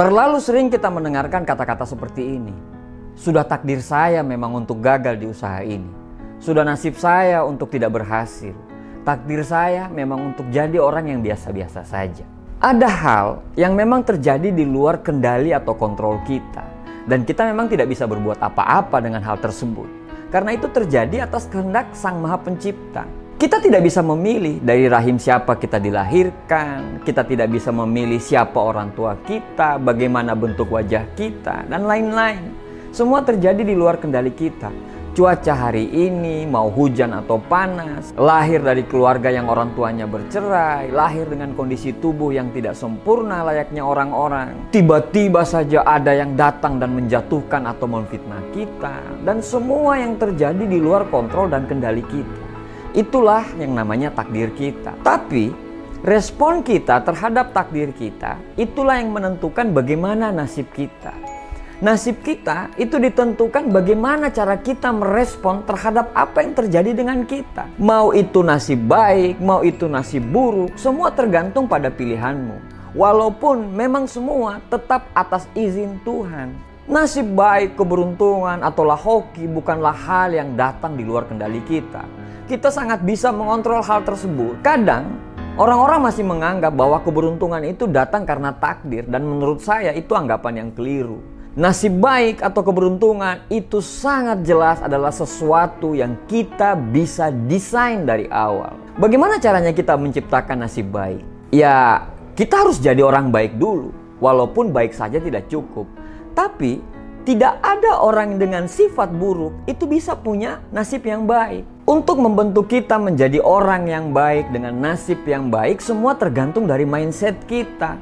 Terlalu sering kita mendengarkan kata-kata seperti ini. Sudah takdir saya memang untuk gagal di usaha ini. Sudah nasib saya untuk tidak berhasil. Takdir saya memang untuk jadi orang yang biasa-biasa saja. Ada hal yang memang terjadi di luar kendali atau kontrol kita. Dan kita memang tidak bisa berbuat apa-apa dengan hal tersebut. Karena itu terjadi atas kehendak Sang Maha Pencipta. Kita tidak bisa memilih dari rahim siapa kita dilahirkan, kita tidak bisa memilih siapa orang tua kita, bagaimana bentuk wajah kita, dan lain-lain. Semua terjadi di luar kendali kita. Cuaca hari ini mau hujan atau panas, lahir dari keluarga yang orang tuanya bercerai, lahir dengan kondisi tubuh yang tidak sempurna layaknya orang-orang. Tiba-tiba saja ada yang datang dan menjatuhkan atau memfitnah kita, dan semua yang terjadi di luar kontrol dan kendali kita. Itulah yang namanya takdir kita. Tapi respon kita terhadap takdir kita itulah yang menentukan bagaimana nasib kita. Nasib kita itu ditentukan bagaimana cara kita merespon terhadap apa yang terjadi dengan kita. Mau itu nasib baik, mau itu nasib buruk, semua tergantung pada pilihanmu. Walaupun memang semua tetap atas izin Tuhan. Nasib baik, keberuntungan, atau hoki bukanlah hal yang datang di luar kendali kita kita sangat bisa mengontrol hal tersebut. Kadang orang-orang masih menganggap bahwa keberuntungan itu datang karena takdir dan menurut saya itu anggapan yang keliru. Nasib baik atau keberuntungan itu sangat jelas adalah sesuatu yang kita bisa desain dari awal. Bagaimana caranya kita menciptakan nasib baik? Ya, kita harus jadi orang baik dulu, walaupun baik saja tidak cukup. Tapi tidak ada orang dengan sifat buruk itu bisa punya nasib yang baik. Untuk membentuk kita menjadi orang yang baik dengan nasib yang baik, semua tergantung dari mindset kita.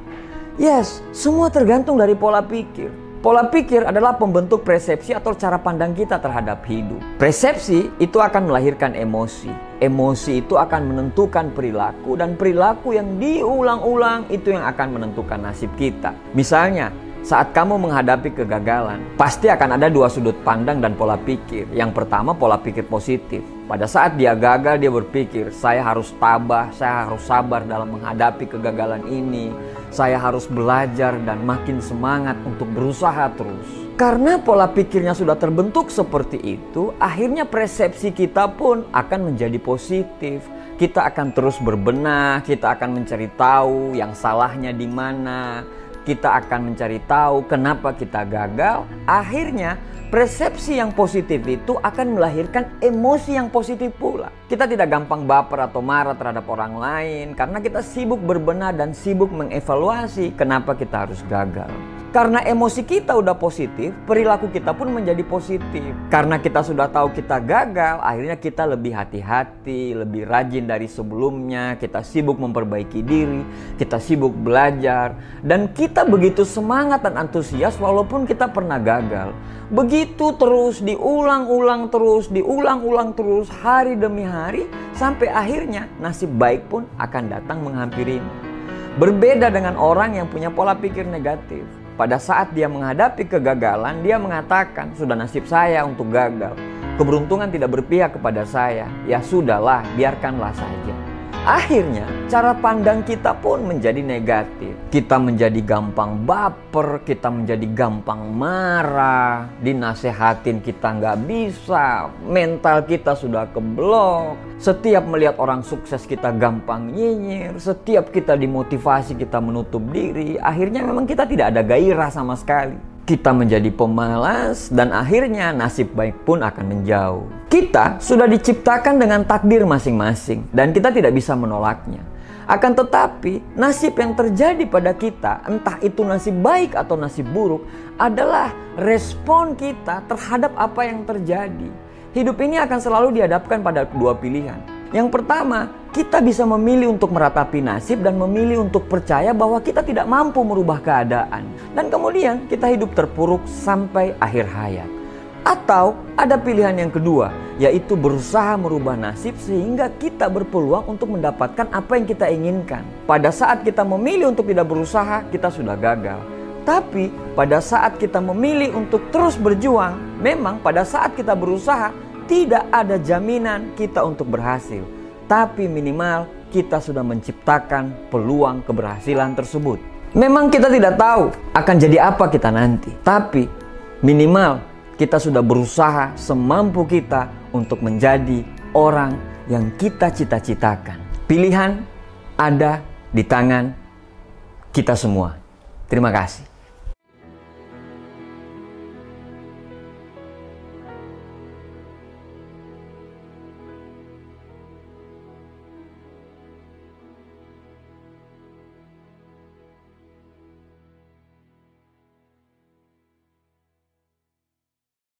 Yes, semua tergantung dari pola pikir. Pola pikir adalah pembentuk persepsi atau cara pandang kita terhadap hidup. Persepsi itu akan melahirkan emosi. Emosi itu akan menentukan perilaku dan perilaku yang diulang-ulang itu yang akan menentukan nasib kita. Misalnya, saat kamu menghadapi kegagalan, pasti akan ada dua sudut pandang dan pola pikir. Yang pertama, pola pikir positif. Pada saat dia gagal, dia berpikir, "Saya harus tabah, saya harus sabar dalam menghadapi kegagalan ini. Saya harus belajar dan makin semangat untuk berusaha terus." Karena pola pikirnya sudah terbentuk seperti itu, akhirnya persepsi kita pun akan menjadi positif. Kita akan terus berbenah, kita akan mencari tahu yang salahnya di mana kita akan mencari tahu kenapa kita gagal. Akhirnya, persepsi yang positif itu akan melahirkan emosi yang positif pula. Kita tidak gampang baper atau marah terhadap orang lain karena kita sibuk berbenah dan sibuk mengevaluasi kenapa kita harus gagal. Karena emosi kita udah positif, perilaku kita pun menjadi positif. Karena kita sudah tahu kita gagal, akhirnya kita lebih hati-hati, lebih rajin dari sebelumnya. Kita sibuk memperbaiki diri, kita sibuk belajar, dan kita begitu semangat dan antusias walaupun kita pernah gagal. Begitu terus diulang-ulang terus, diulang-ulang terus hari demi hari sampai akhirnya nasib baik pun akan datang menghampirimu. Berbeda dengan orang yang punya pola pikir negatif. Pada saat dia menghadapi kegagalan, dia mengatakan, "Sudah nasib saya untuk gagal. Keberuntungan tidak berpihak kepada saya. Ya sudahlah, biarkanlah saja." Akhirnya, cara pandang kita pun menjadi negatif. Kita menjadi gampang baper, kita menjadi gampang marah, dinasehatin kita nggak bisa, mental kita sudah keblok. Setiap melihat orang sukses kita gampang nyinyir, setiap kita dimotivasi kita menutup diri, akhirnya memang kita tidak ada gairah sama sekali kita menjadi pemalas dan akhirnya nasib baik pun akan menjauh. Kita sudah diciptakan dengan takdir masing-masing dan kita tidak bisa menolaknya. Akan tetapi, nasib yang terjadi pada kita, entah itu nasib baik atau nasib buruk, adalah respon kita terhadap apa yang terjadi. Hidup ini akan selalu dihadapkan pada dua pilihan. Yang pertama, kita bisa memilih untuk meratapi nasib dan memilih untuk percaya bahwa kita tidak mampu merubah keadaan. Dan kemudian kita hidup terpuruk sampai akhir hayat. Atau ada pilihan yang kedua, yaitu berusaha merubah nasib sehingga kita berpeluang untuk mendapatkan apa yang kita inginkan. Pada saat kita memilih untuk tidak berusaha, kita sudah gagal. Tapi pada saat kita memilih untuk terus berjuang, memang pada saat kita berusaha, tidak ada jaminan kita untuk berhasil tapi minimal kita sudah menciptakan peluang keberhasilan tersebut. Memang kita tidak tahu akan jadi apa kita nanti, tapi minimal kita sudah berusaha semampu kita untuk menjadi orang yang kita cita-citakan. Pilihan ada di tangan kita semua. Terima kasih.